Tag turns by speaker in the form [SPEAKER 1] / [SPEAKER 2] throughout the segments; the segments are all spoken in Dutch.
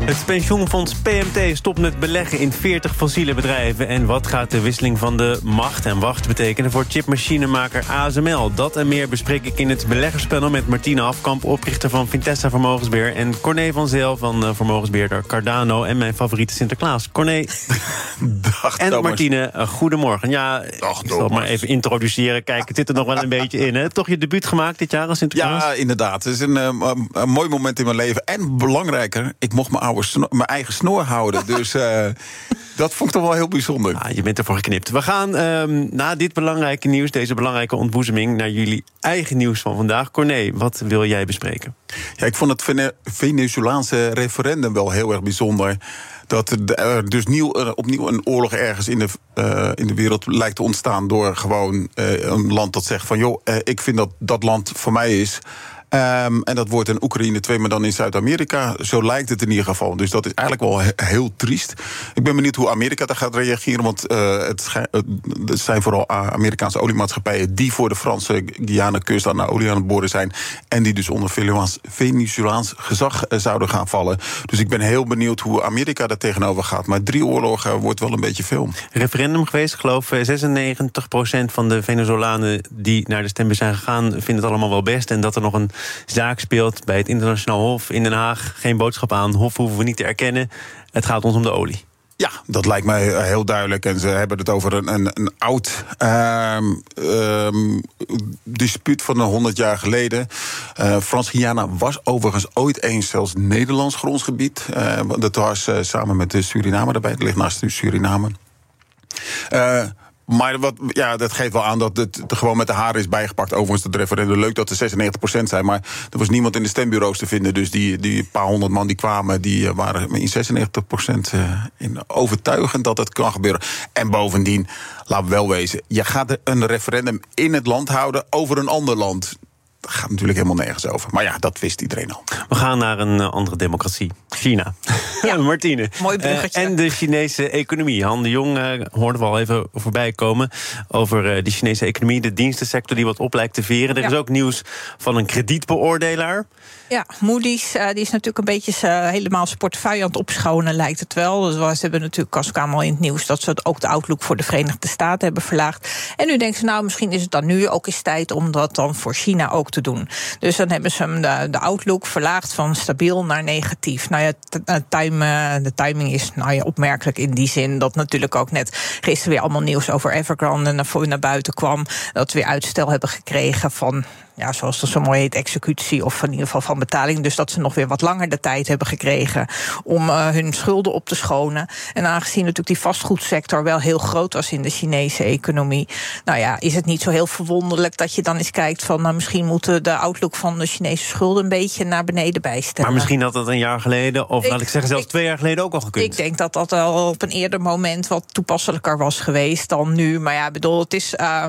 [SPEAKER 1] Het pensioenfonds PMT stopt met beleggen in 40 fossiele bedrijven. En wat gaat de wisseling van de macht en wacht betekenen voor chipmachinemaker ASML? Dat en meer bespreek ik in het beleggerspanel met Martine Afkamp, oprichter van Vintessa Vermogensbeheer. En Corné van Zel van uh, vermogensbeheerder Cardano en mijn favoriete Sinterklaas. Corné
[SPEAKER 2] Dag,
[SPEAKER 1] en
[SPEAKER 2] Thomas.
[SPEAKER 1] Martine, uh, goedemorgen. Ja,
[SPEAKER 2] Dag,
[SPEAKER 1] ik zal maar even introduceren. Kijk, het zit er nog wel een beetje in. Hè? Toch je debuut gemaakt dit jaar als Sinterklaas?
[SPEAKER 2] Ja, inderdaad. Het is een, eh, een mooi moment in mijn leven. En belangrijker, ik mocht mijn, oude mijn eigen snor houden. Dus eh, dat vond ik toch wel heel bijzonder.
[SPEAKER 1] Ah, je bent ervoor geknipt. We gaan ehm, na dit belangrijke nieuws, deze belangrijke ontboezeming... naar jullie eigen nieuws van vandaag. Corné, wat wil jij bespreken?
[SPEAKER 2] Ja, ik vond het Vene- Venezolaanse referendum wel heel erg bijzonder. Dat er dus nieuw, opnieuw een oorlog ergens in de, eh, in de wereld lijkt te ontstaan... door gewoon eh, een land dat zegt van... joh, ik vind dat dat land voor mij is... Ehm, en dat wordt in Oekraïne 2, maar dan in Zuid-Amerika. Zo lijkt het in ieder geval. Dus dat is eigenlijk wel he- heel triest. Ik ben benieuwd hoe Amerika daar gaat reageren. Want eh, het, zijn vooral eh, Amerikaanse oliemaatschappijen... die voor de Franse Guyana-kust aan de olie aan het boren zijn... en die dus onder Venezolaans- gezag eh, zouden gaan vallen. Dus ik ben heel benieuwd hoe Amerika daar tegenover gaat. Maar drie oorlogen wordt wel een beetje veel.
[SPEAKER 1] Referendum geweest, ik geloof eh, 96% van de Venezolanen... die naar de stembus zijn gegaan, vinden het allemaal wel best... en dat er nog een zaak speelt bij het internationaal hof in Den Haag. Geen boodschap aan, hof hoeven we niet te erkennen. Het gaat ons om de olie.
[SPEAKER 2] Ja, dat lijkt mij eh, heel duidelijk. En ze hebben het over een, een, een oud ehm, dispuut van 100 jaar geleden. Eh Frans-Guyana was overigens ooit eens zelfs Nederlands grondsgebied. Eh, dat was samen met Suriname daarbij. Het ligt naast Suriname. Maar wat, ja, dat geeft wel aan dat het gewoon met de haren is bijgepakt. Overigens, het referendum, leuk dat er 96% zijn. Maar er was niemand in de stembureaus te vinden. Dus die, die paar honderd man die kwamen, die eh, waren in 96% eh, in overtuigend dat het kan gebeuren. En bovendien, we wel wezen, je gaat een referendum in het land houden over een ander land. Dat gaat natuurlijk helemaal nergens over. Maar ja, dat wist iedereen al.
[SPEAKER 1] We gaan naar een eh, andere democratie, China.
[SPEAKER 3] Ja,
[SPEAKER 1] Martine.
[SPEAKER 3] mooi bruggetje.
[SPEAKER 1] Eh, en de Chinese economie. Han de Jong eh, hoorden we al even voorbij komen... over eh, de Chinese economie, de dienstensector die wat op lijkt te veren. Er
[SPEAKER 3] Ja.
[SPEAKER 1] is ook nieuws van een kredietbeoordelaar.
[SPEAKER 3] Ja, Moody's eh, die is natuurlijk een beetje helemaal zijn portefeuille aan het opschonen, lijkt het wel. Dus we- ze hebben natuurlijk, als kwam al in het nieuws, dat ze het ook de outlook voor de Verenigde Staten hebben verlaagd. En nu denken ze, nou, misschien is het dan nu ook eens tijd om dat dan voor China ook te doen. Dus dan hebben ze hem de, de outlook verlaagd van stabiel naar negatief. Nou ja, eh, time, eh, de timing is nou ja, opmerkelijk in die zin dat natuurlijk ook net gisteren weer allemaal nieuws over Evergrande naar, naar buiten kwam. Dat we weer uitstel hebben gekregen van ja, zoals dat zo mooi heet, executie of in ieder geval van betaling. Dus dat ze nog weer wat langer de tijd hebben gekregen om eh, hun schulden op te schonen. En aangezien natuurlijk die vastgoedsector wel heel groot was in de Chinese economie, nou ja, is het niet zo heel verwonderlijk dat je dan eens kijkt van nou, misschien moeten de outlook van de Chinese schulden een beetje naar beneden bijstellen.
[SPEAKER 1] Maar misschien had dat een jaar geleden, of
[SPEAKER 3] Ik-
[SPEAKER 1] laat ik zeggen zelfs
[SPEAKER 3] ik-
[SPEAKER 1] twee jaar geleden ook al gekund.
[SPEAKER 3] Ik denk dat dat al op een eerder moment wat toepasselijker was geweest dan nu. Maar ja, bedoel, het is. eh,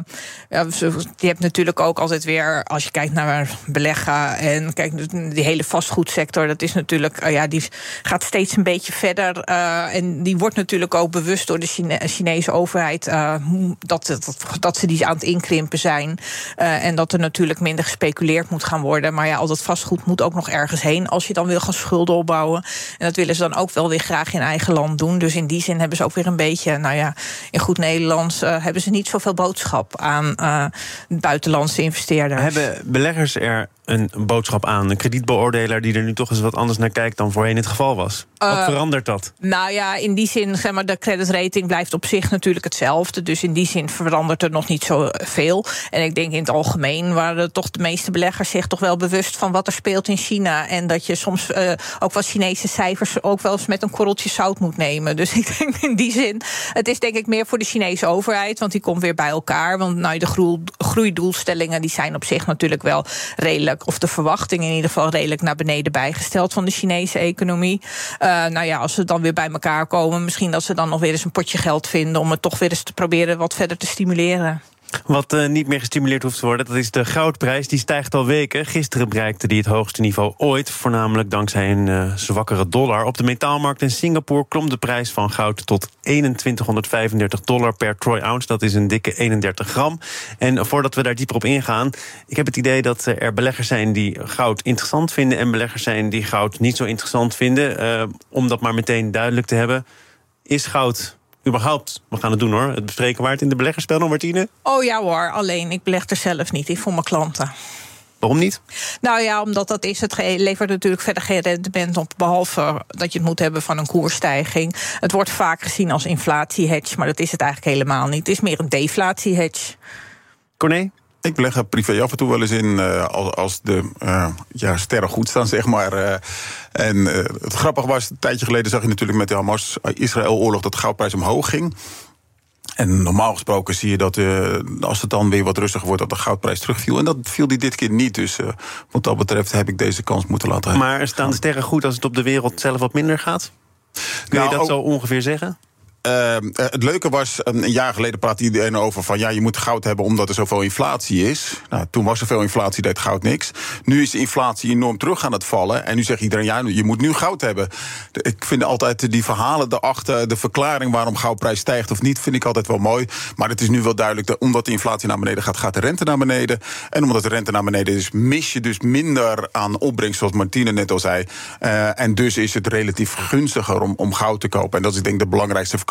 [SPEAKER 3] je hebt natuurlijk ook altijd weer, als je kijkt naar beleggen en kijk, die hele vastgoedsector, dat is natuurlijk, eh, ja, die gaat steeds een beetje verder. eh, en die wordt natuurlijk ook bewust door de Chine- Chinese overheid eh, dat, dat, dat ze die aan het inkrimpen zijn. En dat er natuurlijk minder gespeculeerd moet gaan worden. Maar ja, al dat vastgoed moet ook nog ergens heen als je dan wil gaan schulden opbouwen. En dat willen ze dan ook wel weer graag in eigen land doen. Dus in die zin hebben ze ook weer een beetje, nou ja, in goed Nederlands hebben ze niet zoveel boodschap aan buitenlandse investeerders.
[SPEAKER 1] Beleggers er een boodschap aan? Een kredietbeoordelaar die er nu toch eens wat anders naar kijkt dan voorheen het geval was? Wat
[SPEAKER 3] Eh,
[SPEAKER 1] verandert dat?
[SPEAKER 3] Nou ja, in die zin, zeg maar, de creditrating blijft op zich natuurlijk hetzelfde. Dus in die zin verandert er nog niet zoveel. En ik denk in het algemeen waren toch de meeste beleggers zich toch wel bewust van wat er speelt in China. En dat je soms eh, ook wat Chinese cijfers ook wel eens met een korreltje zout moet nemen. Dus ik denk in die zin, het is denk ik meer voor de Chinese overheid, want die komt weer bij elkaar. Want nou, de groei- groeidoelstellingen die zijn op zich natuurlijk wel redelijk, of de verwachting in ieder geval redelijk naar beneden bijgesteld van de Chinese economie. Uh, nou ja, als ze dan weer bij elkaar komen, misschien dat ze dan nog weer eens een potje geld vinden om het toch weer eens te proberen wat verder te stimuleren.
[SPEAKER 1] Wat uh, niet meer gestimuleerd hoeft te worden, dat is de goudprijs. Die stijgt al weken. Gisteren bereikte die het hoogste niveau ooit. Voornamelijk dankzij een uh, zwakkere dollar. Op de metaalmarkt in Singapore klom de prijs van goud tot 2135 dollar per troy ounce. Dat is een dikke 31 gram. En voordat we daar dieper op ingaan, ik heb het idee dat er beleggers zijn die goud interessant vinden. En beleggers zijn die goud niet zo interessant vinden. Om dat maar meteen duidelijk te hebben. Is goud überhaupt, we gaan het doen hoor, het bespreken waard in de beleggerspel, Martine?
[SPEAKER 3] Oh ja hoor, alleen ik beleg er zelf niet, ik voor mijn klanten.
[SPEAKER 1] Waarom niet?
[SPEAKER 3] Nou ja, omdat dat is. Het levert natuurlijk verder geen rendement op. Behalve dat je het moet hebben van een koersstijging. Het wordt vaak gezien als inflatiehedge, maar dat is het eigenlijk helemaal niet. Het is meer een deflatiehedge.
[SPEAKER 1] Corné?
[SPEAKER 2] Ik beleg er privé af en toe wel eens in uh, als, als de uh, ja, sterren goed staan, zeg maar. Uh, en het grappige was, een tijdje geleden zag je natuurlijk met de Hamas-Israël-oorlog dat de goudprijs omhoog ging. En normaal gesproken zie je dat als het dan weer wat rustiger wordt, dat de goudprijs terugviel. En dat viel die dit keer niet. Dus wat dat betreft heb ik deze kans moeten laten.
[SPEAKER 1] Maar staan de sterren goed als het op de wereld zelf wat minder gaat? Kun nou, je dat zo ongeveer zeggen?
[SPEAKER 2] Uh, het leuke was, een jaar geleden praatte iedereen over van ja, je moet goud hebben omdat er zoveel inflatie is. Nou, toen was er veel inflatie, deed goud niks. Nu is de inflatie enorm terug aan het vallen. En nu zegt iedereen, ja, je moet nu goud hebben. Ik vind altijd die verhalen daarachter, de verklaring waarom goudprijs stijgt of niet, vind ik altijd wel mooi. Maar het is nu wel duidelijk dat omdat de inflatie naar beneden gaat, gaat de rente naar beneden. En omdat de rente naar beneden is, mis je dus minder aan opbrengst, zoals Martine net al zei. Uh, en dus is het relatief gunstiger om, om goud te kopen. En dat is ik denk de belangrijkste verklaring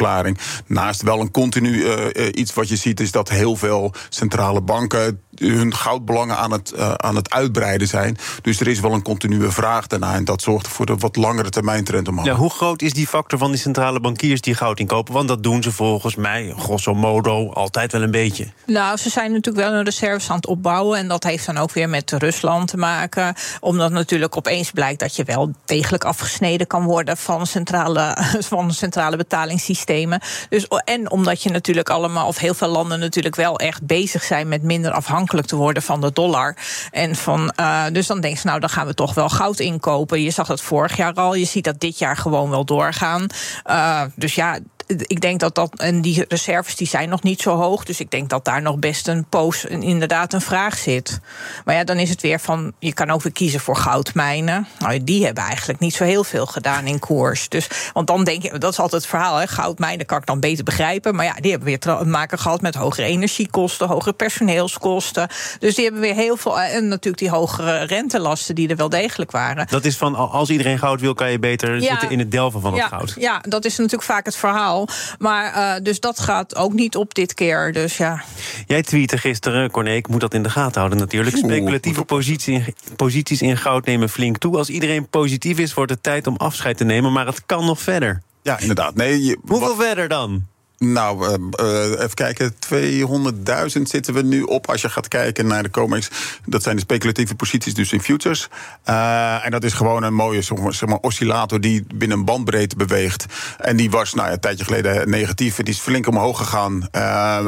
[SPEAKER 2] Naast wel een continu uh, iets wat je ziet, is dat heel veel centrale banken hun goudbelangen aan het, uh, aan het uitbreiden zijn. Dus er is wel een continue vraag daarna. En dat zorgt voor de wat langere termijn trend omhoog.
[SPEAKER 1] Ja, hoe groot is die factor van die centrale bankiers die goud inkopen? Want dat doen ze volgens mij, grosso modo, altijd wel een beetje.
[SPEAKER 3] Nou, ze zijn natuurlijk wel een reserves aan het opbouwen. En dat heeft dan ook weer met Rusland te maken. Omdat natuurlijk opeens blijkt dat je wel degelijk afgesneden kan worden van centrale, van centrale betalingssystemen. Dus, en omdat je natuurlijk allemaal, of heel veel landen natuurlijk wel echt bezig zijn met minder afhankelijk te worden van de dollar. En van, uh, dus dan denk je, nou, dan gaan we toch wel goud inkopen. Je zag dat vorig jaar al. Je ziet dat dit jaar gewoon wel doorgaan. Uh, dus ja, ik denk dat dat. En die reserves die zijn nog niet zo hoog. Dus ik denk dat daar nog best een poos inderdaad een vraag zit. Maar ja, dan is het weer van. Je kan ook weer kiezen voor goudmijnen. Nou, die hebben eigenlijk niet zo heel veel gedaan in koers. Dus, want dan denk je, dat is altijd het verhaal. Hè, goudmijnen kan ik dan beter begrijpen. Maar ja, die hebben weer te maken gehad met hogere energiekosten, hogere personeelskosten. Dus die hebben weer heel veel. En natuurlijk die hogere rentelasten die er wel degelijk waren.
[SPEAKER 1] Dat is van als iedereen goud wil, kan je beter zitten in het delven van het goud.
[SPEAKER 3] Ja, dat is natuurlijk vaak het verhaal. Maar uh, dus dat gaat ook niet op dit keer. Dus ja.
[SPEAKER 1] Jij tweette gisteren, Corné, ik moet dat in de gaten houden natuurlijk. Speculatieve positie, posities in goud nemen flink toe. Als iedereen positief is, wordt het tijd om afscheid te nemen. Maar het kan nog verder.
[SPEAKER 2] Ja, inderdaad. Nee, je,
[SPEAKER 1] Hoeveel verder dan?
[SPEAKER 2] Nou, uh, uh, even kijken. 200.000 zitten we nu op als je gaat kijken naar de COMEX. Dat zijn de speculatieve posities, dus in futures. Uh, en dat is gewoon een mooie zeg maar, oscillator die binnen een bandbreedte beweegt. En die was nou ja, een tijdje geleden negatief. Die is flink omhoog gegaan.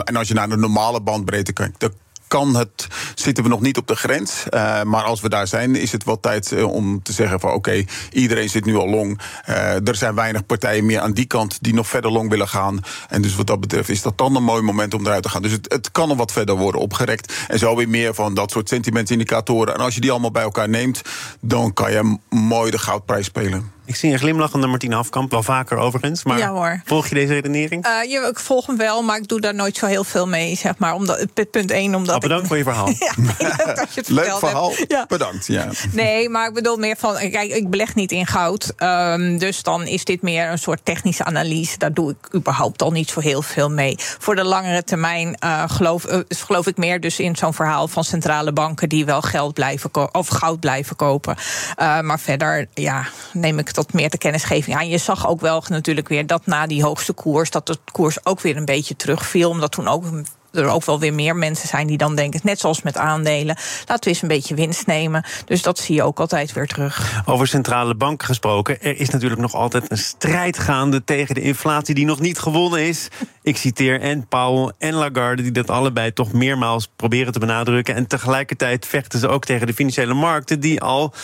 [SPEAKER 2] en als je naar de normale bandbreedte kijkt, kan het, zitten we nog niet op de grens. Uh, maar als we daar zijn, is het wel tijd uh, om te zeggen van oké, iedereen zit nu al long. Uh, er zijn weinig partijen meer aan die kant die nog verder long willen gaan. En dus wat dat betreft is dat dan een mooi moment om eruit te gaan. Dus het, het kan nog wat verder worden opgerekt. En zo weer meer van dat soort sentimentsindicatoren. En als je die allemaal bij elkaar neemt, dan kan je mooi de goudprijs spelen.
[SPEAKER 1] Ik zie een glimlachende Martine Hafkamp, wel vaker overigens. Maar
[SPEAKER 3] ja, hoor.
[SPEAKER 1] volg je deze redenering?
[SPEAKER 3] Uh, ja, ik volg hem wel, maar ik doe daar nooit zo heel veel mee. Zeg maar, omdat, punt 1, omdat.
[SPEAKER 1] Oh, bedankt
[SPEAKER 3] ik,
[SPEAKER 1] voor je verhaal.
[SPEAKER 3] ja, dat je het
[SPEAKER 2] Leuk verhaal. Ja. Bedankt. Ja.
[SPEAKER 3] Nee, maar ik bedoel meer van. Kijk, ik beleg niet in goud. Um, dus dan is dit meer een soort technische analyse. Daar doe ik überhaupt al niet zo heel veel mee. Voor de langere termijn uh, geloof, uh, geloof ik meer dus in zo'n verhaal van centrale banken die wel geld blijven of goud blijven kopen. maar verder ja, neem ik tot meer te kennis ja, en je zag ook wel natuurlijk weer dat na die hoogste koers, dat de koers ook weer een beetje terugviel. Omdat toen ook er ook wel weer meer mensen zijn die dan denken, net zoals met aandelen, laten we eens een beetje winst nemen. Dus dat zie je ook altijd weer terug.
[SPEAKER 1] Over centrale banken gesproken, er is natuurlijk nog altijd een strijd gaande tegen de inflatie die nog niet gewonnen is. Ik citeer en Powell en Lagarde, die dat allebei toch meermaals proberen te benadrukken. En tegelijkertijd vechten ze ook tegen de financiële markten, die al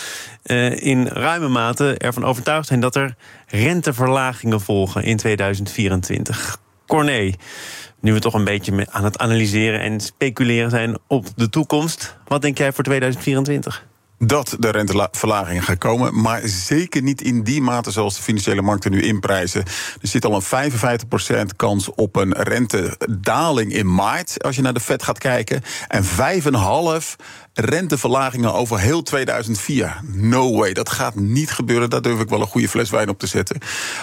[SPEAKER 1] uh, in ruime mate ervan overtuigd zijn dat er renteverlagingen volgen in 2024. Corné, nu we toch een beetje aan het analyseren en speculeren zijn op de toekomst, wat denk jij voor 2024?
[SPEAKER 2] dat de renteverlagingen gaan komen. Maar zeker niet in die mate zoals de financiële markten nu inprijzen. Er zit al een 55% kans op een rentedaling in maart. Als je naar de Fed gaat kijken. En 5,5 renteverlagingen over heel 2004. No way, dat gaat niet gebeuren. Daar durf ik wel een goede fles wijn op te zetten.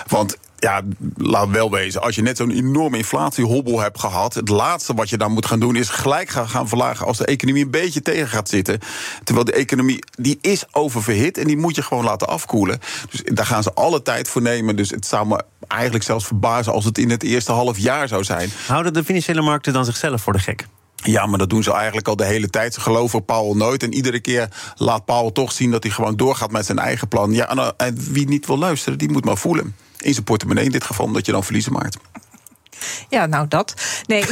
[SPEAKER 2] Want ja, laat wel wezen. Als je net zo'n enorme inflatiehobbel hebt gehad. Het laatste wat je dan moet gaan doen is gelijk gaan, verlagen als de economie een beetje tegen gaat zitten. Terwijl de economie die is oververhit en die moet je gewoon laten afkoelen. Dus daar gaan ze alle tijd voor nemen. Dus het zou me eigenlijk zelfs verbazen als het in het eerste half jaar zou zijn.
[SPEAKER 1] Houden de financiële markten dan zichzelf voor de gek?
[SPEAKER 2] Ja, maar dat doen ze eigenlijk al de hele tijd. Ze geloven Paul nooit. En iedere keer laat Paul toch zien dat hij gewoon doorgaat met zijn eigen plan. Ja, en wie niet wil luisteren, die moet maar voelen in zijn portemonnee in dit geval, omdat je dan verliezen maakt.
[SPEAKER 3] Ja, nou dat. Nee.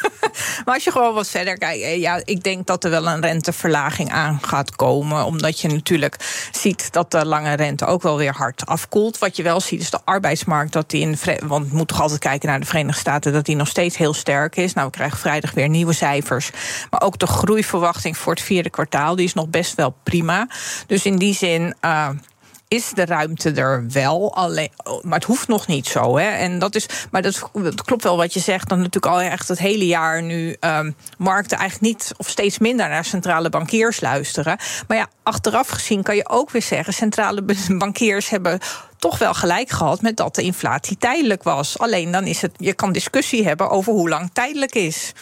[SPEAKER 3] maar als je gewoon wat verder kijkt, eh, ja, ik denk dat er wel een renteverlaging aan gaat komen. Omdat je natuurlijk ziet dat de lange rente ook wel weer hard afkoelt. Wat je wel ziet is de arbeidsmarkt, dat die in. Want we moeten toch altijd kijken naar de Verenigde Staten, dat die nog steeds heel sterk is. Nou, we krijgen vrijdag weer nieuwe cijfers. Maar ook de groeiverwachting voor het vierde kwartaal, die is nog best wel prima. Dus in die zin. Uh, is de ruimte er wel. Alleen, maar het hoeft nog niet zo. Hè? En dat is, maar dat, klopt wel wat je zegt. Dat natuurlijk al echt het hele jaar nu um, markten eigenlijk niet of steeds minder naar centrale bankiers luisteren. Maar ja, achteraf gezien kan je ook weer zeggen: centrale bankiers hebben toch wel gelijk gehad met dat de inflatie tijdelijk was. Alleen dan is het, je kan discussie hebben over hoe lang tijdelijk is.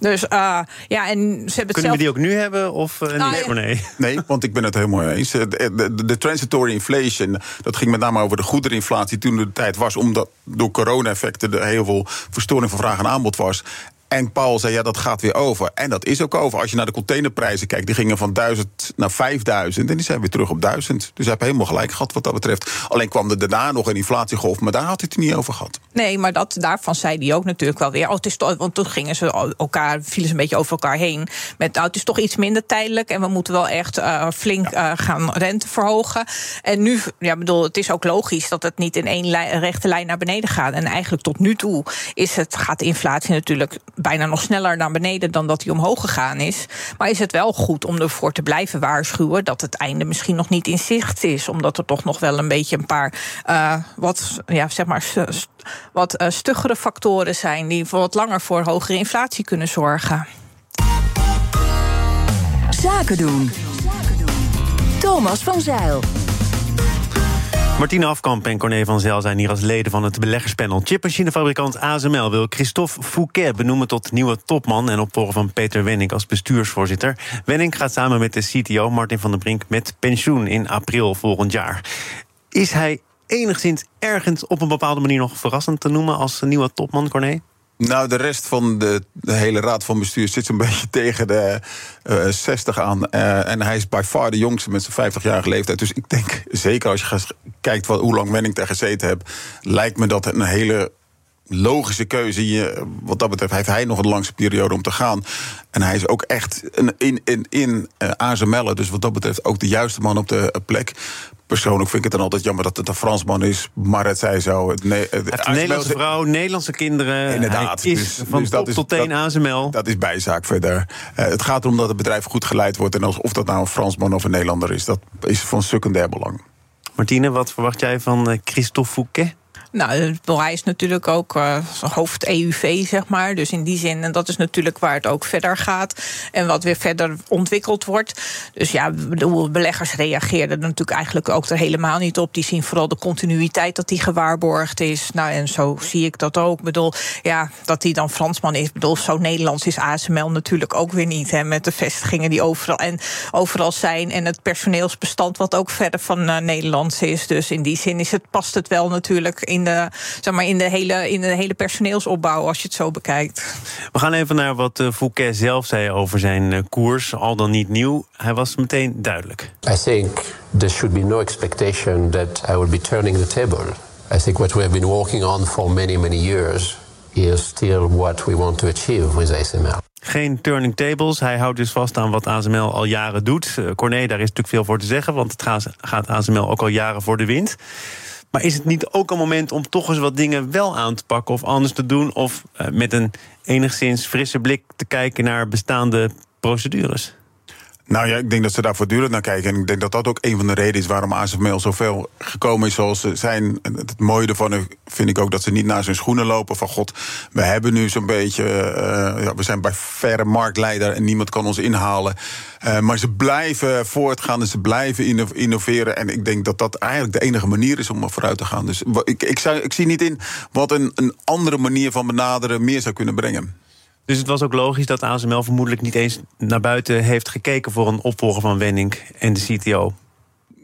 [SPEAKER 3] Dus uh, ja, en ze hebben
[SPEAKER 1] Kunnen
[SPEAKER 3] zelf...
[SPEAKER 1] we die ook nu hebben of uh,
[SPEAKER 3] nou,
[SPEAKER 1] niet? Ja. nee?
[SPEAKER 2] nee, want ik ben het helemaal eens. De, de, de, transitory inflation, dat ging met name over de goederinflatie toen de tijd was, omdat door corona-effecten er heel veel verstoring van vraag en aanbod was. En Paul zei, ja, dat gaat weer over. En dat is ook over. Als je naar de containerprijzen kijkt, die gingen van 1000 naar 5000. En die zijn weer terug op 1000. Dus hij heeft helemaal gelijk gehad wat dat betreft. Alleen kwam er daarna nog een inflatiegolf, maar daar had hij het niet over gehad.
[SPEAKER 3] Nee, maar dat, daarvan zei hij ook natuurlijk wel weer. Oh, het is toch, want toen gingen ze elkaar, vielen ze een beetje over elkaar heen. Met, nou, het is toch iets minder tijdelijk. En we moeten wel echt uh, flink uh, gaan rente verhogen. En nu, ja, bedoel, het is ook logisch dat het niet in één lijn, rechte lijn naar beneden gaat. En eigenlijk tot nu toe is het, gaat de inflatie natuurlijk bijna nog sneller naar beneden dan dat hij omhoog gegaan is. Maar is het wel goed om ervoor te blijven waarschuwen dat het einde misschien nog niet in zicht is, omdat er toch nog wel een beetje een paar uh, wat, ja, zeg maar, wat uh, stuggere factoren zijn die voor wat langer voor hogere inflatie kunnen zorgen.
[SPEAKER 4] Zaken doen. Thomas van Zeil.
[SPEAKER 1] Martine Afkamp en Corné van Zel zijn hier als leden van het beleggerspanel. Chipmachinefabrikant ASML wil Christophe Fouquet benoemen tot nieuwe topman... en opvolger van Peter Wenning als bestuursvoorzitter. Wenning gaat samen met de CTO Martin van der Brink met pensioen in april volgend jaar. Is hij enigszins ergens op een bepaalde manier nog verrassend te noemen als nieuwe topman, Corné?
[SPEAKER 2] Nou, de rest van de, de, hele raad van bestuur zit zo'n beetje tegen de uh, eh, 60 aan. Uh, en hij is by far de jongste met zijn 50-jarige leeftijd. Dus ik denk, zeker als je kijkt wat, hoe lang Wenning daar gezeten hebt... lijkt me dat een hele logische keuze. Wat dat betreft heeft hij nog een langste periode om te gaan. En hij is ook echt in, in, in, in ASML. Dus wat dat betreft ook de juiste man op de plek persoonlijk vind ik het dan altijd jammer dat het een Fransman is. Maar het zij zo. Het,
[SPEAKER 1] nee, het, een Nederlandse vrouw, Nederlandse kinderen.
[SPEAKER 2] Inderdaad.
[SPEAKER 1] Hij is dus, van dus top tot teen ASML.
[SPEAKER 2] Dat is bijzaak verder. Uh, het gaat erom dat het bedrijf goed geleid wordt. En of dat nou een Fransman of een Nederlander is, dat is van secundair belang.
[SPEAKER 1] Martine, wat verwacht jij van eh, Christophe Fouquet?
[SPEAKER 3] Nou, hij is natuurlijk ook uh, hoofd EUV, zeg maar. Dus in die zin, en dat is natuurlijk waar het ook verder gaat. En wat weer verder ontwikkeld wordt. Dus ja, de beleggers reageerden er natuurlijk eigenlijk ook er helemaal niet op. Die zien vooral de continuïteit dat die gewaarborgd is. Nou, en zo zie ik dat ook. Ik bedoel, ja, dat hij dan Fransman is. Ik bedoel, zo Nederlands is ASML natuurlijk ook weer niet. Hè, met de vestigingen die overal, en overal zijn. En het personeelsbestand wat ook verder van uh, Nederlands is. Dus in die zin is het, past het wel natuurlijk in in de, zeg maar, in de, hele, in de hele personeelsopbouw, als je het zo bekijkt.
[SPEAKER 1] We gaan even naar wat Fouquet zelf zei over zijn koers, al dan niet nieuw. Hij was meteen duidelijk.
[SPEAKER 5] I think there should be no expectation that I will be turning the table. I think what we have been working on for many, many years is still what we want to achieve with ASML.
[SPEAKER 1] Geen turning tables. Hij houdt dus vast aan wat ASML al jaren doet. Uh, Corné, daar is natuurlijk veel voor te zeggen, want het gaat, gaat ASML ook al jaren voor de wind. Maar is het niet ook een moment om toch eens wat dingen wel aan te pakken of anders te doen? Of uh, met een enigszins frisse blik te kijken naar bestaande procedures?
[SPEAKER 2] Nou ja, ik denk dat ze daar voortdurend naar kijken. En ik denk dat dat ook een van de redenen is waarom ASML zoveel gekomen is zoals ze zijn. Het mooie ervan vind ik ook dat ze niet naar zijn schoenen lopen. Van god, we hebben nu zo'n beetje. Uh, ja, we zijn bij verre marktleider en niemand kan ons inhalen. Uh, maar ze blijven voortgaan en ze blijven innoveren. En ik denk dat dat eigenlijk de enige manier is om er vooruit te gaan. Dus ik, ik, ik zie niet in wat een, een andere manier van benaderen meer zou kunnen brengen.
[SPEAKER 1] Dus het was ook logisch dat ASML vermoedelijk niet eens naar buiten heeft gekeken voor een opvolger van Wenning en de CTO.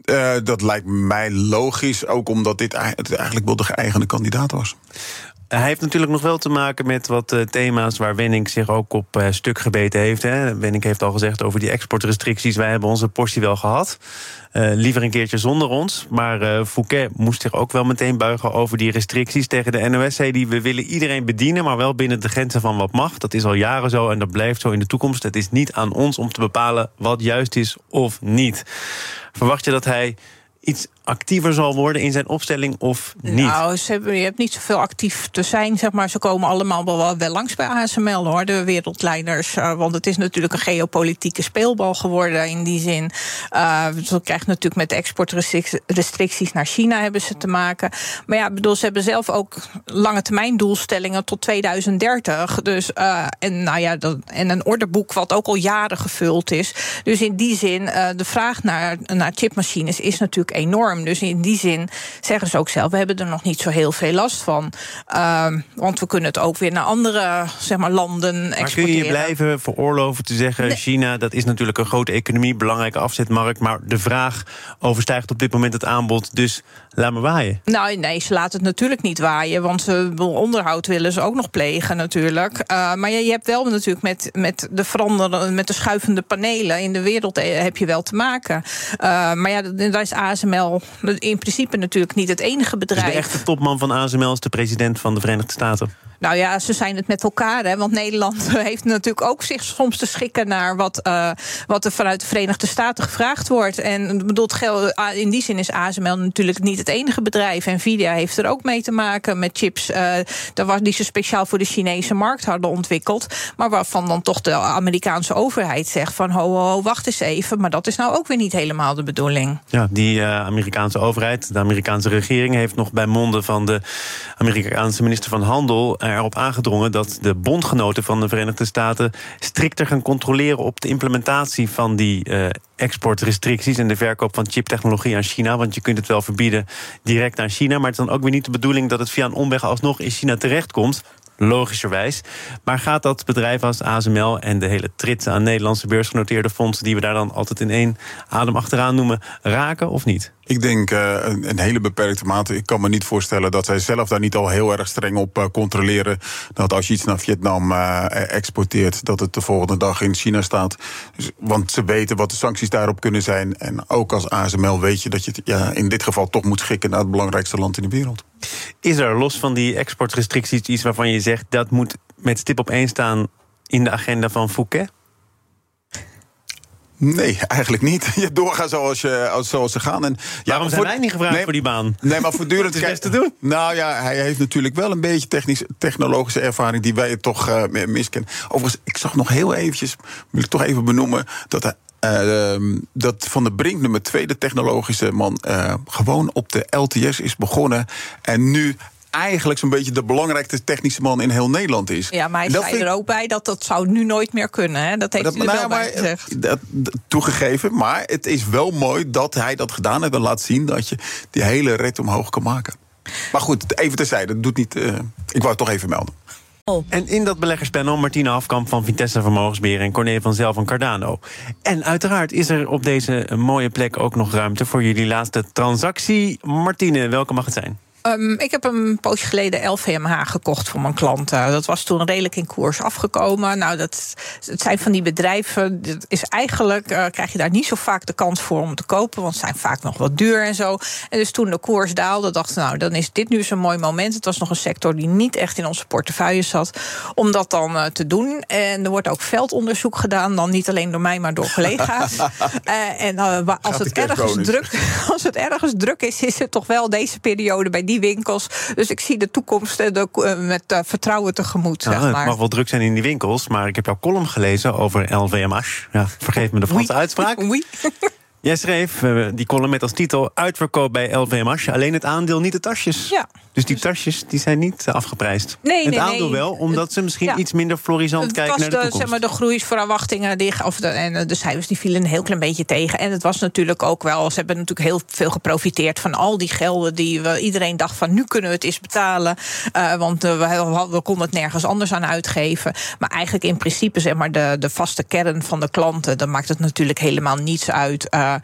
[SPEAKER 2] Uh, dat lijkt mij logisch, ook omdat dit eigenlijk wel de geëigende kandidaat was.
[SPEAKER 1] Hij heeft natuurlijk nog wel te maken met wat uh, thema's waar Wenning zich ook op uh, stuk gebeten heeft. Hè. Wenning heeft al gezegd over die exportrestricties. Wij hebben onze portie wel gehad. Uh, liever een keertje zonder ons. Maar Fouquet moest zich ook wel meteen buigen over die restricties. Tegen de NOS die we willen iedereen bedienen, maar wel binnen de grenzen van wat mag. Dat is al jaren zo en dat blijft zo in de toekomst. Het is niet aan ons om te bepalen wat juist is of niet. Verwacht je dat hij iets actiever zal worden in zijn opstelling of niet?
[SPEAKER 3] Nou, ze hebben, je hebt niet zoveel actief te zijn, zeg maar. Ze komen allemaal wel, wel langs bij ASML, hoor, de wereldleiders. Uh, want het is natuurlijk een geopolitieke speelbal geworden in die zin. Uh, ze krijgen natuurlijk met exportrestricties naar China hebben ze te maken. Maar ja, bedoel, ze hebben zelf ook lange termijn doelstellingen tot 2030. Dus, uh, en, nou ja, dat, en een orderboek wat ook al jaren gevuld is. Dus in die zin, de vraag naar, naar chipmachines is natuurlijk enorm. Dus in die zin zeggen ze ook zelf: we hebben er nog niet zo heel veel last van. Uh, want we kunnen het ook weer naar andere zeg maar, landen exporteren.
[SPEAKER 1] Maar kun je je blijven veroorloven te zeggen: China, dat is natuurlijk een grote economie, belangrijke afzetmarkt. Maar de vraag overstijgt op dit moment het aanbod. Dus laat me waaien.
[SPEAKER 3] Nou, nee, ze laten het natuurlijk niet waaien. Want ze onderhoud willen ze ook nog plegen, natuurlijk. Uh, maar je, je, hebt wel natuurlijk met, met de veranderende, met de schuivende panelen in de wereld eh, heb je wel te maken. Uh, maar ja, daar is ASML in principe natuurlijk niet het enige bedrijf.
[SPEAKER 1] Dus de echte topman van ASML is de president van de Verenigde Staten.
[SPEAKER 3] Nou ja, ze zijn het met elkaar. Hè, want Nederland heeft natuurlijk ook zich soms te schikken naar wat, uh, wat er vanuit de Verenigde Staten gevraagd wordt. En bedoelt, in die zin is ASML natuurlijk niet het enige bedrijf. Nvidia heeft er ook mee te maken met chips uh, die ze speciaal voor de Chinese markt hadden ontwikkeld. Maar waarvan dan toch de Amerikaanse overheid zegt van ho, ho, wacht eens even. Maar dat is nou ook weer niet helemaal de bedoeling.
[SPEAKER 1] Ja, die Amerikaanse overheid, de Amerikaanse regering, heeft nog bij monden van de Amerikaanse minister van Handel erop aangedrongen dat de bondgenoten van de Verenigde Staten strikter gaan controleren op de implementatie van die uh, exportrestricties en de verkoop van chiptechnologie aan China. Want je kunt het wel verbieden direct aan China, maar het is dan ook weer niet de bedoeling dat het via een omweg alsnog in China terechtkomt logischerwijs. Maar gaat dat bedrijf als ASML en de hele trits aan Nederlandse beursgenoteerde fondsen, die we daar dan altijd in één adem achteraan noemen, raken of niet?
[SPEAKER 2] Ik denk uh, een, hele beperkte mate. Ik kan me niet voorstellen dat zij zelf daar niet al heel erg streng op uh, controleren. Dat als je iets naar Vietnam uh, exporteert, dat het de volgende dag in China staat. Dus, want ze weten wat de sancties daarop kunnen zijn. En ook als ASML weet je dat je het ja, in dit geval toch moet schikken naar het belangrijkste land in de wereld.
[SPEAKER 1] Is er los van die exportrestricties iets waarvan je zegt dat moet met stip op één staan in de agenda van Fouquet?
[SPEAKER 2] Nee, eigenlijk niet. Je doorgaan zoals, je, zoals ze gaan. En,
[SPEAKER 1] ja, Waarom zijn wij niet gevraagd nee, voor die baan?
[SPEAKER 2] Nee, maar voortdurend...
[SPEAKER 1] het is best te doen.
[SPEAKER 2] Nou ja, hij heeft natuurlijk wel een beetje technisch, technologische ervaring... die wij toch uh, miskennen. Overigens, ik zag nog heel eventjes... wil ik toch even benoemen... dat hij uh, dat Van de Brink, nummer twee, de technologische man, uh, gewoon op de LTS is begonnen. En nu eigenlijk zo'n beetje de belangrijkste technische man in heel Nederland is.
[SPEAKER 3] Ja, maar hij dat zei er ook bij dat dat zou nu nooit meer kunnen. Hè? Dat heeft dat, hij er wel bij gezegd.
[SPEAKER 2] Dat, toegegeven, maar het is wel mooi dat hij dat gedaan heeft... en laat zien dat je die hele red omhoog kan maken. Maar goed, even terzijde, dat doet niet... Uh, ik wou het toch even melden.
[SPEAKER 1] En in dat beleggerspanel Martina Afkamp van Vitesse Vermogensbeheer en Corné van Zel van Cardano. En uiteraard is er op deze mooie plek ook nog ruimte voor jullie laatste transactie. Martine, welke mag het zijn?
[SPEAKER 3] Um, ik heb een poosje geleden LVMH gekocht voor mijn klanten. Dat was toen redelijk in koers afgekomen. Nou, dat, het zijn van die bedrijven. Dat is eigenlijk uh, krijg je daar niet zo vaak de kans voor om te kopen. Want ze zijn vaak nog wat duur en zo. En dus toen de koers daalde, dachten nou, dan is dit nu zo'n mooi moment. Het was nog een sector die niet echt in onze portefeuille zat. Om dat dan uh, te doen. En er wordt ook veldonderzoek gedaan. Dan niet alleen door mij, maar door collega's. uh, en als het, ergens druk, als het ergens druk is, is het toch wel deze periode bij die winkels. Dus ik zie de toekomst de, met uh, vertrouwen tegemoet.
[SPEAKER 1] Ja,
[SPEAKER 3] zeg maar.
[SPEAKER 1] Het mag wel druk zijn in die winkels, maar ik heb jouw column gelezen over LVMH. Ja, vergeef me de Franse
[SPEAKER 3] oui.
[SPEAKER 1] uitspraak.
[SPEAKER 3] Oui.
[SPEAKER 1] Jij schreef uh, die column met als titel Uitverkoop bij LVMH. Alleen het aandeel, niet de tasjes.
[SPEAKER 3] Ja.
[SPEAKER 1] Dus die tasjes die zijn niet uh, afgeprijsd.
[SPEAKER 3] Nee,
[SPEAKER 1] het
[SPEAKER 3] nee,
[SPEAKER 1] aandeel
[SPEAKER 3] nee.
[SPEAKER 1] wel, omdat ze misschien
[SPEAKER 3] Ja.
[SPEAKER 1] iets minder florisant kijken naar de
[SPEAKER 3] de,
[SPEAKER 1] toekomst.
[SPEAKER 3] zeg maar, de groeisverwachtingen die, of de, en eh, de cijfers die vielen een heel klein beetje tegen. En het was natuurlijk ook wel, ze hebben natuurlijk heel veel geprofiteerd van al die gelden die we, iedereen dacht van nu kunnen we het eens betalen. Uh, want we, we, konden het nergens anders aan uitgeven. Maar eigenlijk in principe, zeg maar, de, de vaste kern van de klanten, dan maakt het natuurlijk helemaal niets uit uh,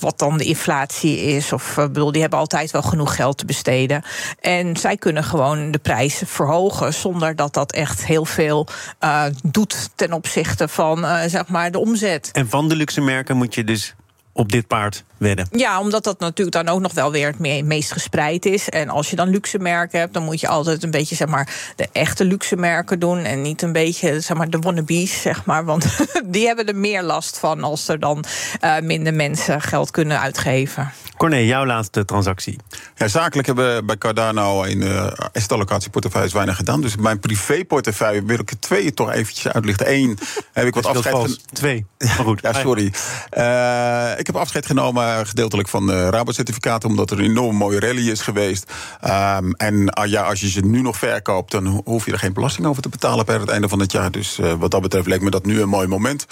[SPEAKER 3] wat dan de inflatie is. Of bedoel, die hebben altijd wel genoeg geld te besteden. En zij kunnen gewoon de prijs verhogen zonder dat dat echt heel veel uh, doet ten opzichte van uh, zeg maar de omzet.
[SPEAKER 1] En van de luxe merken moet je dus op dit paard
[SPEAKER 3] Ja, omdat dat natuurlijk dan ook nog wel weer het meest gespreid is. En als je dan luxe merken hebt, dan moet je altijd een beetje zeg maar de echte luxe merken doen en niet een beetje zeg maar de wannabes, zeg maar, want die hebben er meer last van als er dan uh, minder mensen geld kunnen uitgeven.
[SPEAKER 1] Corné, jouw laatste transactie.
[SPEAKER 2] Ja, zakelijk hebben we bij Cardano in uh, asset-allocatieportefeuilles weinig gedaan. Dus mijn privéportefeuille wil ik er twee toch eventjes uitlichten. Eén heb ik wat afscheid
[SPEAKER 1] genomen. Twee, maar goed.
[SPEAKER 2] ja, sorry. Uh, ik heb afscheid genomen gedeeltelijk van de Rabo-certificaten... omdat er een enorm mooie rally is geweest. Um, en uh, ja, als je ze nu nog verkoopt... dan hoef je er geen belasting over te betalen per het einde van het jaar. Dus uh, wat dat betreft leek me dat nu een mooi moment.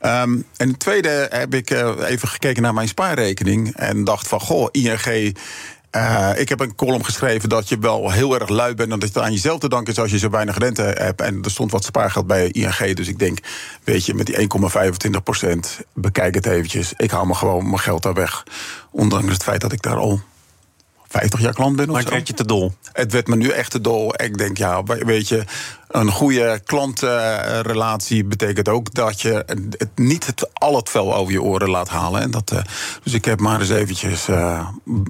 [SPEAKER 2] Um, en het tweede heb ik uh, even gekeken naar mijn spaarrekening... en dacht van, goh, ING... Uh, ik heb een column geschreven dat je wel heel erg lui bent... en dat het aan jezelf te danken is als je zo weinig rente hebt. En er stond wat spaargeld bij ING. Dus ik denk, weet je, met die 1,25 procent... bekijk het eventjes. Ik haal me gewoon mijn geld daar weg. Ondanks het feit dat ik daar al 50 jaar klant ben
[SPEAKER 1] Maar het werd je te dol.
[SPEAKER 2] Het werd me nu echt te dol. Ik denk, ja, weet je... Een goede klantenrelatie betekent ook dat je het niet het, al het vel over je oren laat halen. En dat, uh, dus ik heb maar eens eventjes uh,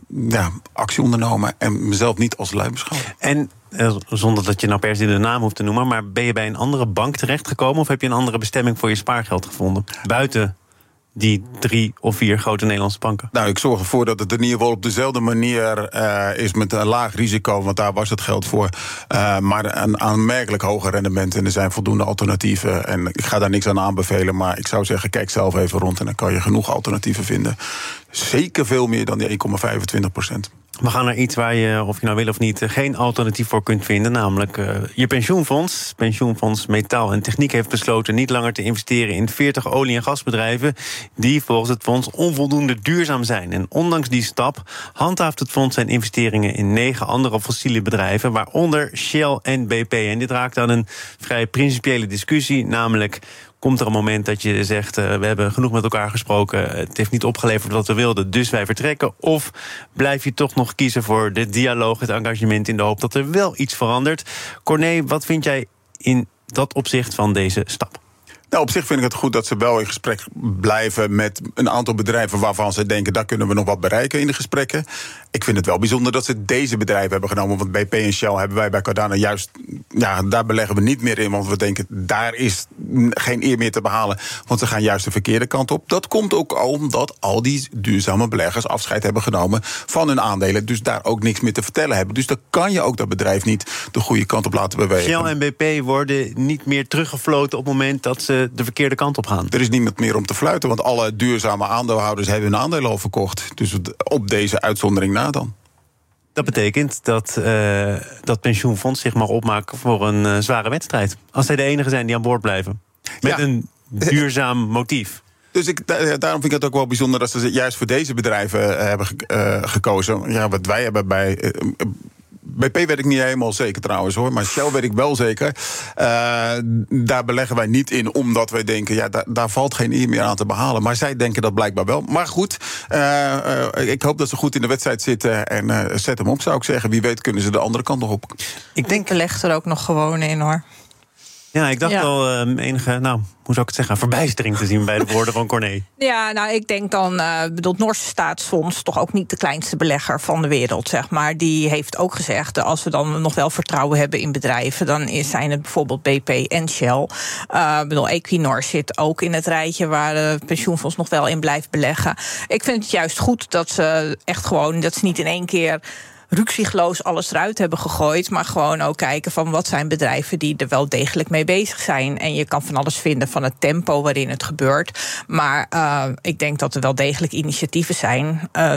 [SPEAKER 2] ja, actie ondernomen en mezelf niet als lui beschouwen.
[SPEAKER 1] En uh, zonder dat je nou per se de naam hoeft te noemen, maar ben je bij een andere bank terechtgekomen of heb je een andere bestemming voor je spaargeld gevonden? Buiten die drie of vier grote Nederlandse banken?
[SPEAKER 2] Nou, ik zorg ervoor dat het in ieder geval op dezelfde manier uh, is met een laag risico, want daar was het geld voor. Uh, maar een aanmerkelijk hoger rendement en er zijn voldoende alternatieven. En ik ga daar niks aan aanbevelen, maar ik zou zeggen, kijk zelf even rond en dan kan je genoeg alternatieven vinden. Zeker veel meer dan die 1,25 procent.
[SPEAKER 1] We gaan naar iets waar je, of je nou wil of niet, geen alternatief voor kunt vinden. Namelijk uh, je pensioenfonds. Pensioenfonds Metaal en Techniek heeft besloten niet langer te investeren in 40 olie- en gasbedrijven. die volgens het fonds onvoldoende duurzaam zijn. En ondanks die stap handhaaft het fonds zijn investeringen in negen andere fossiele bedrijven. waaronder Shell en BP. En dit raakt aan een vrij principiële discussie. Namelijk komt er een moment dat je zegt: uh, we hebben genoeg met elkaar gesproken, het heeft niet opgeleverd wat we wilden, dus wij vertrekken? Of blijf je toch nog kiezen voor de dialoog, het engagement in de hoop dat er wel iets verandert? Corné, wat vind jij in dat opzicht van deze stap?
[SPEAKER 2] Nou, op zich vind ik het goed dat ze wel in gesprek blijven met een aantal bedrijven waarvan ze denken, daar kunnen we nog wat bereiken in de gesprekken. Ik vind het wel bijzonder dat ze deze bedrijven hebben genomen. Want BP en Shell hebben wij bij Cardano juist. Ja, daar beleggen we niet meer in. Want we denken, daar is geen eer meer te behalen. Want ze gaan juist de verkeerde kant op. Dat komt ook omdat al die duurzame beleggers afscheid hebben genomen van hun aandelen. Dus daar ook niks meer te vertellen hebben. Dus dan kan je ook dat bedrijf niet de goede kant op laten bewegen.
[SPEAKER 1] Shell en BP worden niet meer teruggefloten op het moment dat ze de verkeerde kant op gaan.
[SPEAKER 2] Er is niemand meer om te fluiten. Want alle duurzame aandeelhouders hebben hun aandelen al verkocht. Dus op deze uitzondering dan.
[SPEAKER 1] Dat betekent dat uh, dat pensioenfonds zich mag opmaken voor een uh, zware wedstrijd. Als zij de enige zijn die aan boord blijven. Met ja. een duurzaam motief.
[SPEAKER 2] Dus ik, daarom vind ik het ook wel bijzonder dat ze juist voor deze bedrijven uh, hebben gekozen. Ja, wat wij hebben bij BP weet ik niet helemaal zeker trouwens hoor, maar Shell weet ik wel zeker. Uh, daar beleggen wij niet in, omdat wij denken, ja, daar, daar valt geen eer meer aan te behalen. Maar zij denken dat blijkbaar wel. Maar goed, uh, ik hoop dat ze goed in de wedstrijd zitten en zet hem op, zou ik zeggen. Wie weet kunnen ze de andere kant nog op.
[SPEAKER 3] Ik denk, beleg er ook nog gewoon in hoor.
[SPEAKER 1] Ja, ik dacht ja. wel uh, enige, nou, hoe zou ik het zeggen, verbijstering te zien bij de woorden van Corné.
[SPEAKER 3] Ja, nou, ik denk dan, uh, bedoel, Noorse staatsfonds, toch ook niet de kleinste belegger van de wereld, zeg maar. Die heeft ook gezegd, als we dan nog wel vertrouwen hebben in bedrijven, dan zijn het bijvoorbeeld BP en Shell. Uh, bedoel, Equinor zit ook in het rijtje waar het pensioenfonds nog wel in blijft beleggen. Ik vind het juist goed dat ze echt gewoon, dat ze niet in één keer ruksigloos alles eruit hebben gegooid. Maar gewoon ook kijken van wat zijn bedrijven die er wel degelijk mee bezig zijn. En je kan van alles vinden van het tempo waarin het gebeurt. Maar uh, ik denk dat er wel degelijk initiatieven zijn. Uh,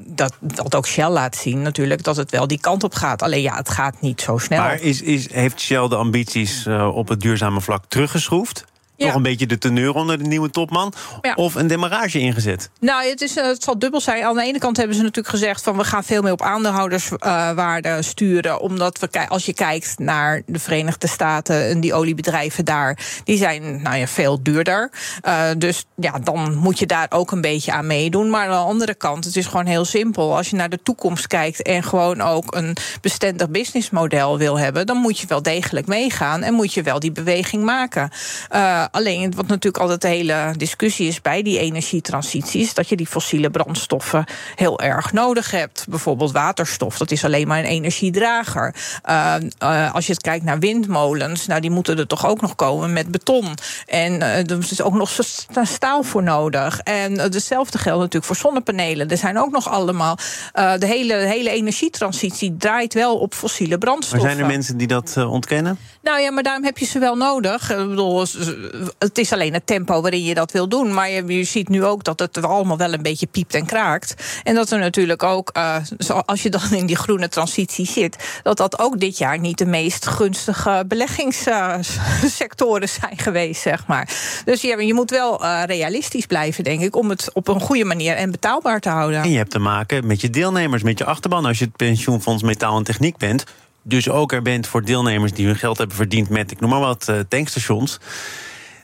[SPEAKER 3] dat, dat ook Shell laat zien natuurlijk dat het wel die kant op gaat. Alleen ja, het gaat niet zo snel.
[SPEAKER 1] Maar is, is, heeft Shell de ambities uh, op het duurzame vlak teruggeschroefd? Ja. Nog een beetje de teneur onder de nieuwe topman? Ja. Of een demarrage ingezet?
[SPEAKER 3] Nou, het, is, het zal dubbel zijn. Aan de ene kant hebben ze natuurlijk gezegd... van we gaan veel meer op aandeelhouderswaarde uh, sturen. Omdat we, als je kijkt naar de Verenigde Staten... en die oliebedrijven daar, die zijn nou ja, veel duurder. Uh, dus ja, dan moet je daar ook een beetje aan meedoen. Maar aan de andere kant, het is gewoon heel simpel. Als je naar de toekomst kijkt... en gewoon ook een bestendig businessmodel wil hebben... dan moet je wel degelijk meegaan... en moet je wel die beweging maken. Uh, alleen wat natuurlijk altijd de hele discussie is bij die energietransities, dat je die fossiele brandstoffen heel erg nodig hebt. Bijvoorbeeld waterstof, dat is alleen maar een energiedrager. Uh, uh, als je het kijkt naar windmolens, nou die moeten er toch ook nog komen met beton. En uh, er is ook nog staal voor nodig. En hetzelfde geldt natuurlijk voor zonnepanelen. Er zijn ook nog allemaal. de hele, hele energietransitie draait wel op fossiele brandstoffen.
[SPEAKER 1] Maar zijn er mensen die dat ontkennen?
[SPEAKER 3] Nou ja, maar daarom heb je ze wel nodig. Ik bedoel, het is alleen het tempo waarin je dat wil doen. Maar je, ziet nu ook dat het allemaal wel een beetje piept en kraakt. En dat er natuurlijk ook, uh, als je dan in die groene transitie zit, dat dat ook dit jaar niet de meest gunstige beleggingssectoren zijn geweest, zeg maar. Dus ja, je moet wel uh, realistisch blijven, denk ik, om het op een goede manier en betaalbaar te houden.
[SPEAKER 1] En je hebt te maken met je deelnemers, met je achterban. Als je het pensioenfonds metaal en techniek bent, dus ook er bent voor deelnemers die hun geld hebben verdiend met, ik noem maar wat, uh, tankstations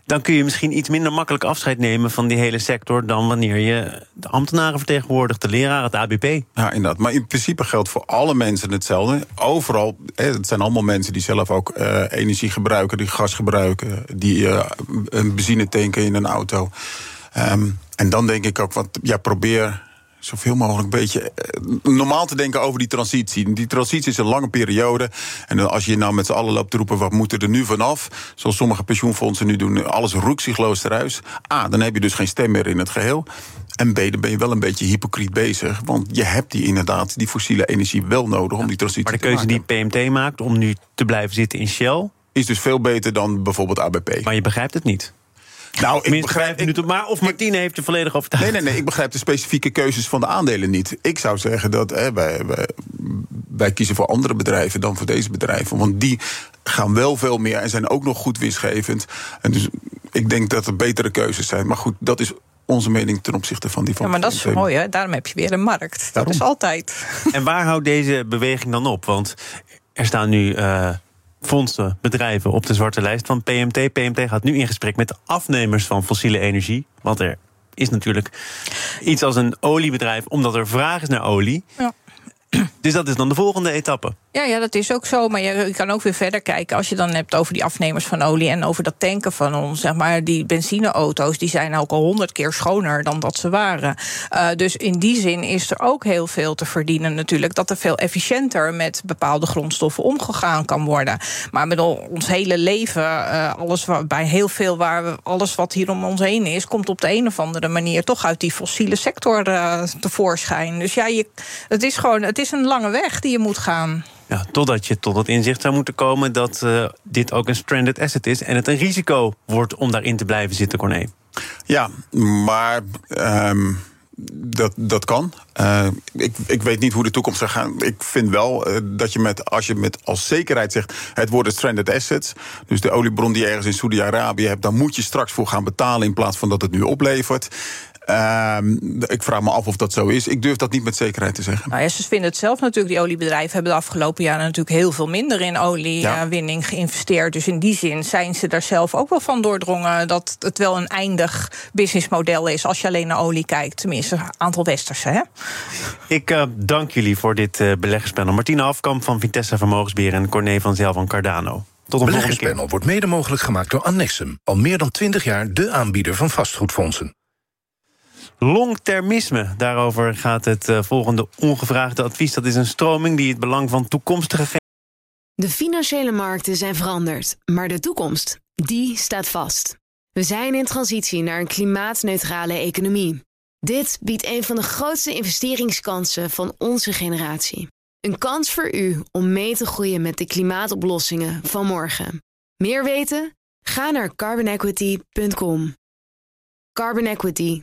[SPEAKER 1] dan kun je misschien iets minder makkelijk afscheid nemen van die hele sector dan wanneer je de ambtenaren vertegenwoordigt, de leraar, het ABP.
[SPEAKER 2] Ja, inderdaad. Maar in principe geldt voor alle mensen hetzelfde. Overal, het zijn allemaal mensen die zelf ook uh, energie gebruiken, die gas gebruiken, die uh, een benzine tanken in een auto. Um, en dan denk ik ook, wat ja, probeer zoveel mogelijk een beetje eh, normaal te denken over die transitie. Die transitie is een lange periode. En als je nou met z'n allen loopt te roepen, wat moet er nu vanaf? Zoals sommige pensioenfondsen nu doen, alles roekzichtloos eruit. A, dan heb je dus geen stem meer in het geheel. En B, dan ben je wel een beetje hypocriet bezig. Want je hebt die inderdaad, die fossiele energie wel nodig om die transitie
[SPEAKER 1] te maken. Maar de keuze die PMT maakt om nu te blijven zitten in Shell...
[SPEAKER 2] is dus veel beter dan bijvoorbeeld ABP.
[SPEAKER 1] Maar je begrijpt het niet. Nou, ik begrijp minuten, maar of Martine heeft je volledig overtuigd.
[SPEAKER 2] Nee, nee, nee, ik begrijp de specifieke keuzes van de aandelen niet. Ik zou zeggen dat hè, wij, wij, wij, kiezen voor andere bedrijven dan voor deze bedrijven. Want die gaan wel veel meer en zijn ook nog goed winstgevend. En dus ik denk dat er betere keuzes zijn. Maar goed, dat is onze mening ten opzichte van die van.
[SPEAKER 3] Ja, maar dat is mooi, hè? Daarom heb je weer een markt. Daarom. Dat is altijd.
[SPEAKER 1] En waar houdt deze beweging dan op? Want er staan nu. Uh, fondsen, bedrijven op de zwarte lijst van PMT. PMT gaat nu in gesprek met afnemers van fossiele energie. Want er is natuurlijk iets als een oliebedrijf, omdat er vraag is naar olie. Ja. Dus dat is dan de volgende etappe.
[SPEAKER 3] Ja, ja, dat is ook zo. Maar je kan ook weer verder kijken. Als je dan hebt over die afnemers van olie en over dat tanken van ons. Zeg maar, die benzineauto's die zijn ook al honderd keer schoner dan dat ze waren. Uh, dus in die zin is er ook heel veel te verdienen natuurlijk. Dat er veel efficiënter met bepaalde grondstoffen omgegaan kan worden. Maar met ons hele leven, uh, alles waar, bij heel veel waar we, alles wat hier om ons heen is, komt op de een of andere manier toch uit die fossiele sector uh, tevoorschijn. Dus ja, je, het is gewoon, het is een lange weg die je moet gaan.
[SPEAKER 1] Ja, totdat je tot het inzicht zou moeten komen dat uh, dit ook een stranded asset is en het een risico wordt om daarin te blijven zitten, Corné.
[SPEAKER 2] Ja, maar. Um dat, dat kan. Uh, ik, ik weet niet hoe de toekomst zal gaan. Ik vind wel uh, dat je met, als je met als zekerheid zegt... het worden stranded assets, dus de oliebron die je ergens in Saudi-Arabië hebt... dan moet je straks voor gaan betalen in plaats van dat het nu oplevert. Ehm, ik vraag me af of dat zo is. Ik durf dat niet met zekerheid te zeggen.
[SPEAKER 3] Nou ja, ze vinden het zelf natuurlijk. Die oliebedrijven hebben de afgelopen jaren natuurlijk heel veel minder in oliewinning geïnvesteerd. Dus in die zin zijn ze daar zelf ook wel van doordrongen dat het wel een eindig businessmodel is als je alleen naar olie kijkt. Tenminste, een aantal westerse. Hè?
[SPEAKER 1] Ik uh, dank jullie voor dit uh, beleggerspanel. Martina Afkamp van Vitesse Vermogensbeheer en Corné van Zel van Cardano.
[SPEAKER 6] Tot een Beleggerspanel wordt mede mogelijk gemaakt door Annexum. Al meer dan 20 jaar de aanbieder van vastgoedfondsen.
[SPEAKER 1] Longtermisme, daarover gaat het uh, volgende ongevraagde advies. Dat is een stroming die het belang van toekomstige...
[SPEAKER 7] De financiële markten zijn veranderd, maar de toekomst, die staat vast. We zijn in transitie naar een klimaatneutrale economie. Dit biedt een van de grootste investeringskansen van onze generatie. Een kans voor u om mee te groeien met de klimaatoplossingen van morgen. Meer weten? Ga naar carbonequity.com. Carbon Equity.